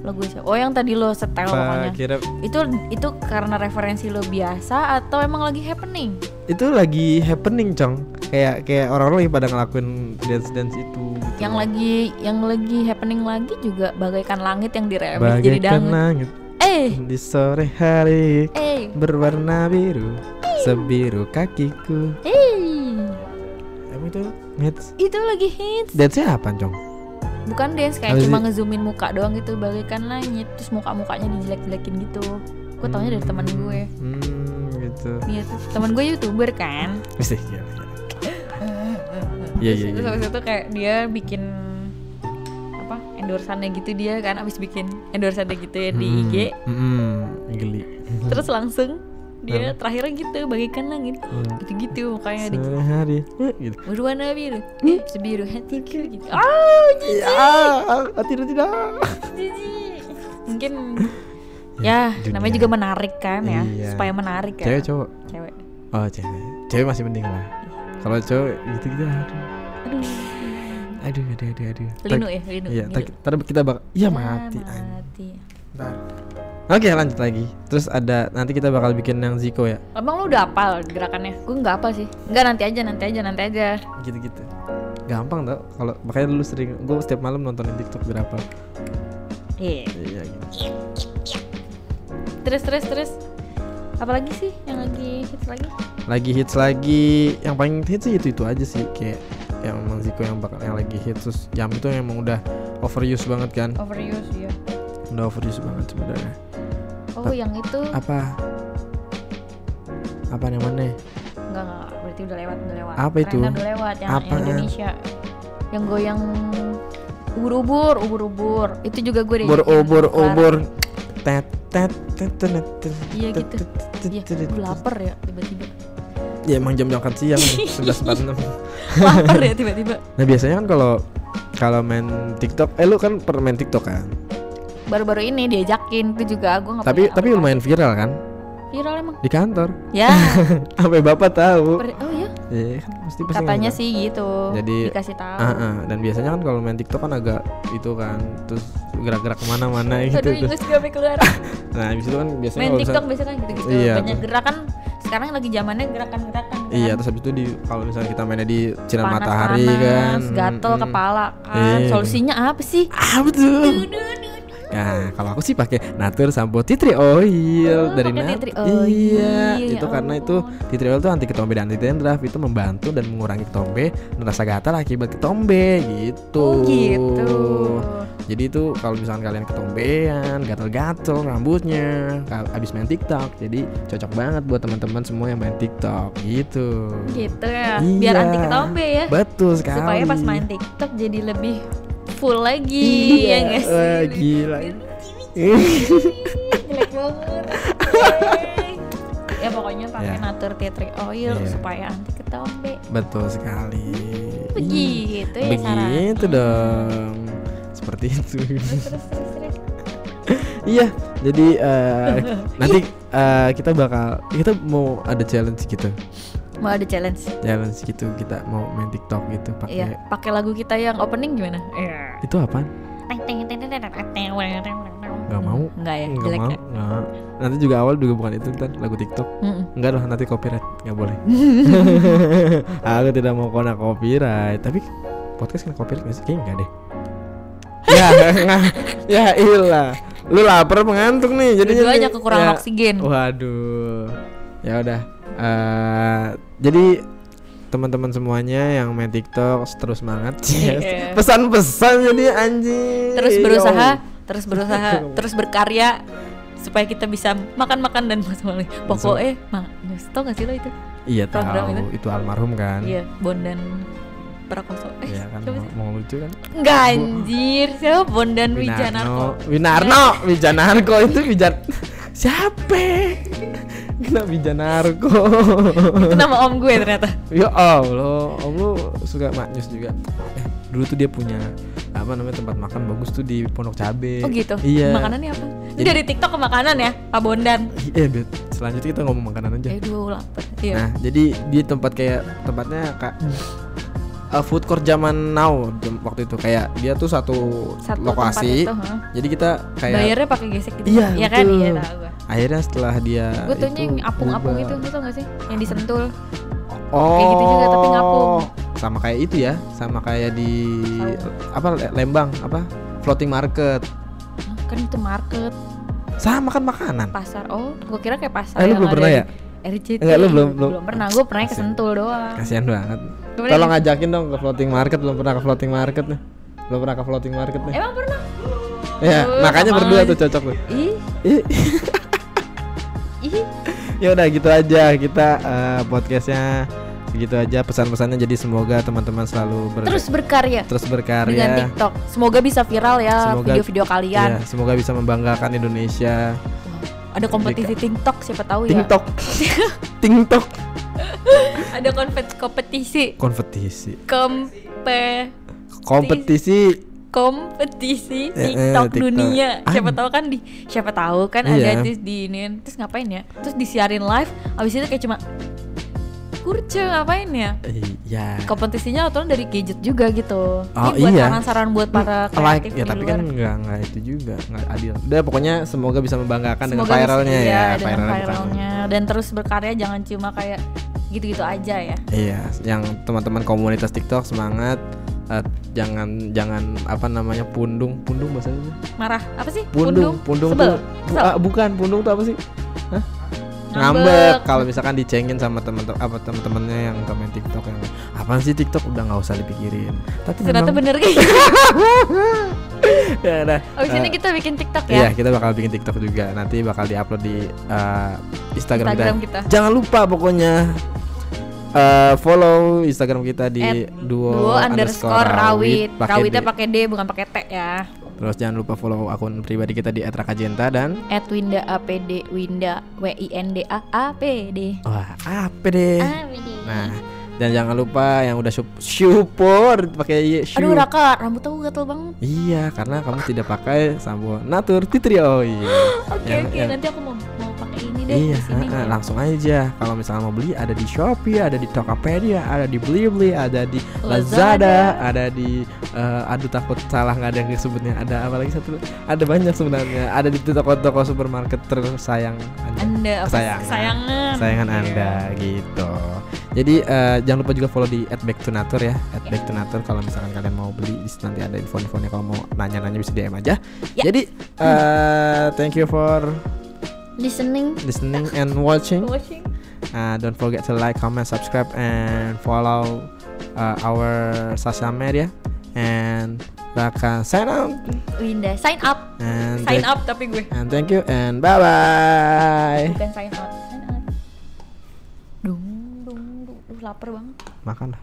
B: lagu siapa? Oh yang tadi lo setel pokoknya. Itu itu karena referensi lo biasa atau emang lagi happening?
A: Itu lagi happening cong. Kayak kayak orang-orang lagi pada ngelakuin dance dance itu gitu.
B: yang lagi yang lagi happening lagi juga bagaikan langit yang diremix jadi dangdut
A: langit
B: eh.
A: Di sore hari
B: eh.
A: berwarna biru sebiru kakiku.
B: Eh.
A: Emang itu hits.
B: Itu lagi hits.
A: Dance nya apa cong
B: bukan dance kayak
A: Apa
B: cuma ngezoomin muka doang gitu bagaikan langit terus muka mukanya dijelek-jelekin gitu. Gue taunya dari teman gue.
A: hmm gitu.
B: Iya teman gue youtuber kan.
A: Gila, <laughs> gila. Iya, iya,
B: terus
A: iya.
B: habis itu kayak dia bikin endorsannya gitu dia kan abis bikin endorsannya gitu ya di
A: Hmm,
B: IG
A: hmm, geli.
B: Terus langsung dia terakhirnya gitu bagaikan langit
A: Hmm.
B: gitu-gitu makanya di
A: sore hari eh, gitu.
B: Berwarna biru eh, sebiru hatiku gitu. Oh
A: ya ah, tidak tidak.
B: jijik. Mungkin ya
A: dunia.
B: namanya juga menarik kan ya.
A: Iya.
B: supaya menarik kan
A: cewek cowok?
B: Cewek.
A: Oh cewek. Cewek masih mending lah. Kalau cowok gitu gitu aduh.
B: Aduh
A: aduh aduh aduh aduh
B: linu ya linu
A: iya ntar kita bakal iya
B: Ya,
A: mati
B: mati
A: Ntar. Oke lanjut lagi Terus ada Nanti kita bakal bikin yang Ziko ya
B: Abang lu udah hafal gerakannya? Gue nggak apa sih. Enggak nanti aja, nanti aja, nanti aja.
A: Gitu-gitu Gampang tau Kalau Makanya dulu sering Gue setiap malam nontonin TikTok berapa
B: Iya.
A: Iya gitu
B: Terus terus terus. Apalagi sih yang lagi hits lagi?
A: Lagi hits lagi Yang paling hits sih itu-itu aja sih Kayak Yang emang Ziko yang bakal Yang lagi hits Terus Jam itu yang emang udah Overuse banget kan
B: Overuse ya.
A: Udah overuse banget sebenarnya
B: Oh yang itu
A: Apa Apa yang mana
B: enggak enggak berarti udah lewat udah lewat.
A: Apa itu?
B: Udah lewat yang, yang
A: Apaan?
B: Indonesia. Yang goyang ubur-ubur, ubur-ubur. Itu juga gue deh.
A: Ubur
B: yang
A: ubur
B: Clara.
A: ubur Tet tet tet tet tet
B: Iya gitu.
A: tet, tet,
B: Iya,
A: tet,
B: gue lapar ya tiba-tiba.
A: Ya emang jam makan siang nih <laughs> 11.46
B: lapar ya tiba-tiba. <laughs>
A: Nah biasanya kan kalau kalau main TikTok, eh lu kan pernah main TikTok kan?
B: Baru-baru ini diajakin itu juga gue nggak
A: Tapi tapi lumayan viral kan
B: viral emang.
A: di kantor.
B: Ya. <laughs>
A: Sampai bapak tahu.
B: Per- oh ya.
A: Iya kan pasti pasti
B: Katanya sih gitu.
A: Jadi-
B: dikasih tahu.
A: Ah, ah. dan biasanya kan kalau main TikTok kan agak itu kan terus gerak-gerak ke mana-mana gitu.
B: Aduh,
A: terus-
B: gak keluar.
A: Nah, habis itu kan biasanya
B: Main TikTok biasanya kan gitu-gitu.
A: Iya,
B: Banyak gerakan. Sekarang lagi zamannya gerakan-gerakan kan.
A: Iya, terus habis itu di kalau misalnya kita mainnya di sinar
B: Panas-panas,
A: matahari kan.
B: gatel
A: Mm-mm.
B: kepala kan.
A: Iya.
B: Solusinya apa sih?
A: Ah, betul. Nah, kalau aku sih pakai Natur Sampo Tea Tree Oil
B: Oh,
A: dari
B: pakai tea tree oil.
A: Iya,
B: Ya
A: itu karena itu tea tree oil tuh anti ketombe dan anti dandruff itu membantu dan mengurangi ketombe dan rasa gatal akibat ketombe gitu.
B: Oh gitu.
A: Jadi itu kalau misalkan kalian ketombean, gatel-gatel rambutnya, kal- abis main TikTok, jadi cocok banget buat teman-teman semua yang main TikTok gitu.
B: Gitu ya. Biar
A: Iya.
B: anti ketombe ya.
A: Betul sekali.
B: Supaya pas main TikTok jadi lebih full lagi ya nggak sih?
A: Wah, gila.
B: Jelek <laughs> banget. ya pokoknya pakai
A: Ya.
B: Natur Tea Oil
A: Iya.
B: supaya anti ketombe.
A: Betul sekali.
B: Begitu ya
A: Begitu dong. Seperti itu. Iya, jadi eh, nanti eh, kita bakal kita mau ada challenge gitu.
B: Mau ada challenge.
A: Challenge gitu kita mau main TikTok gitu pakai
B: Iya, pakai lagu kita yang opening gimana?
A: Itu apaan?
B: Gak
A: mau.
B: Enggak ya,
A: Nggak
B: jelek
A: mau.
B: ya.
A: Nggak. Nanti juga awal juga bukan itu kan lagu TikTok.
B: Mm-mm.
A: Enggak lah nanti copyright nggak boleh. <laughs> Aku tidak mau kena copyright. Tapi podcast kena copyright nggak sih? Kayaknya enggak deh. Ya, <laughs> nggak. ya ilah. Lu lapar mengantuk nih. Jadi
B: Dua-duanya kekurangan
A: ya.
B: oksigen.
A: Waduh. Ya udah. Eh, jadi teman-teman semuanya yang main TikTok terus semangat. <laughs>
B: Iya.
A: Pesan-pesan jadi anjing.
B: Terus
A: Yo.
B: berusaha, terus berusaha, <laughs> terus berkarya supaya kita bisa makan-makan dan mas-mali. Pokoknya, mak, tau gak sih lo itu?
A: Iya tahu. Itu almarhum kan.
B: Iya, Bondan Prakoso. Eh,
A: Iya kan
B: siapa
A: mau,
B: sih?
A: mau lucu kan.
B: Enggak anjir, siapa Bondan Wijanarko?
A: Winarno, Wijanarko itu Wijan <laughs> siapa? Kena Wijanarko.
B: Itu nama om gue ternyata.
A: ya Allah, om lu suka maknyus juga. Eh, dulu tuh dia punya apa namanya tempat makan bagus tuh di Pondok Cabe.
B: Oh gitu.
A: Iya.
B: Makanannya apa? Ini
A: Jadi-
B: dari TikTok ke makanan ya, Pak Bondan.
A: Eh, Bet, selanjutnya kita ngomong makanan aja.
B: Eh, dua lapar. Iya.
A: Nah, jadi di tempat kayak tempatnya kak uh, food court zaman now waktu itu kayak dia tuh satu,
B: Satu
A: lokasi.
B: itu, ha?
A: Jadi kita kayak
B: Bayarnya pakai gesek gitu.
A: Iya,
B: Iya kan? Iya tahu
A: akhirnya setelah dia
B: Gue tuhnya yang apung-apung itu, tau gak sih? Yang disentul.
A: Oh,
B: Kayak gitu juga, tapi ngapung.
A: Sama kayak itu ya, sama kayak di
B: Tahu.
A: apa Le- Lembang apa floating market.
B: Kan itu market,
A: Sama kan makanan.
B: pasar. Oh, gue kira kayak pasar.
A: Eh, lu belum pernah
B: di
A: ya?
B: RCTI.
A: Enggak, lu belum- belum-
B: pernah. Gue pernah ke. Sentul doang.
A: Kasihan banget. Tolong
B: di-
A: ajakin dong ke floating market, belum pernah ke floating market nih. Belum pernah ke floating market nih.
B: Emang pernah?
A: Ya,
B: Oh,
A: makanya berdua tuh cocok tuh.
B: Ih,
A: Ih. <laughs>
B: ih.
A: ya udah gitu aja kita eh, podcastnya segitu aja pesan-pesannya jadi semoga teman-teman selalu ber-
B: Terus berkarya
A: terus
B: dengan
A: berkarya
B: TikTok. Semoga bisa viral ya video-video kalian.
A: Iya, semoga bisa membanggakan Indonesia
B: Ada kompetisi TikTok siapa tahu ya.
A: TikTok <laughs> TikTok
B: Ada kompetisi.
A: kompetisi
B: Kompe
A: kompetisi
B: kompetisi
A: Eh, eh,
B: TikTok,
A: TikTok.
B: dunia. Siapa
A: An-
B: tahu kan di siapa tahu kan
A: Iya.
B: ada di, di ini terus ngapain ya? Terus disiarin live habis itu kayak cuma kurce ngapain ya?
A: iya
B: Kompetisinya atau dari gadget juga gitu.
A: Oh,
B: Ini buat
A: iya.
B: saran-saran buat para
A: like
B: kreatif
A: ya
B: di
A: tapi
B: luar.
A: kan nggak nggak itu juga nggak adil udah pokoknya semoga bisa membanggakan dengan
B: Semoga
A: viralnya
B: iya,
A: ya
B: dengan
A: viralnya bukan-
B: viralnya dan terus berkarya jangan cuma kayak gitu-gitu aja ya.
A: Iya, yang teman-teman komunitas TikTok semangat. Eh, jangan jangan apa namanya pundung pundung bahasa itu
B: Marah apa sih?
A: pundung pundung,
B: Sebel.
A: tuh bu- ah, bukan pundung tuh apa sih Hah?
B: Ngambek.
A: kalau misalkan dicengin sama teman-teman apa teman-temannya yang komen TikTok yang apaan sih TikTok udah nggak usah dipikirin tapi
B: Ternyata
A: memang-
B: bener gitu. <laughs>
A: ya udah
B: Abis ini
A: Eh,
B: kita bikin TikTok
A: Iya,
B: ya.
A: kita bakal bikin TikTok juga. Nanti bakal diupload di eh, Instagram,
B: Instagram
A: kita.
B: kita.
A: Jangan lupa pokoknya eh, follow Instagram kita di
B: At
A: duo,
B: Duo underscore rawit.
A: pakai
B: Rawitnya pakai D bukan pakai T ya.
A: Terus jangan lupa follow akun pribadi kita di @rakajenta dan
B: At Winda W I N D A A P D.
A: wah.
B: APD.
A: Nah, dan jangan lupa yang udah sup- support pakai Y-
B: Aduh. Raka, rambut aku gatel banget.
A: Iya, karena kamu tidak pakai sampo Natur Fitri oh iya. <gasps>
B: Oke oke, nanti aku mau mau pakai ini deh
A: iya,
B: di sini.
A: heeh, langsung aja. Kalau misalnya mau beli ada di Shopee, ada di Tokopedia, ada di Blibli, ada di Lazada,
B: Lazada.
A: ada di eh, aduh takut salah nggak ada yang disebutnya. Ada apa lagi satu? Ada banyak sebenarnya. Ada di toko-toko supermarket tersayang Anda.
B: Anda
A: Kesayangan.
B: kesayangan
A: Sayangan
B: Iya.
A: Anda gitu. Jadi eh, jangan lupa juga follow di @backtonatur ya, @backtonatur kalau misalkan kalian mau beli nanti ada info-infonya kalau mau nanya-nanya bisa DM aja.
B: Ya.
A: Jadi eh, thank you for
C: listening
A: listening and watching.
B: watching
A: Uh, don't forget to like, comment, subscribe, and follow uh, our social media. And Raka sign out.
B: Winda sign up
A: And
B: sign up tapi gue
A: And thank you and bye bye.
B: bukan sign out sign out dung dung dung Duh, lapar banget
A: Makan lah.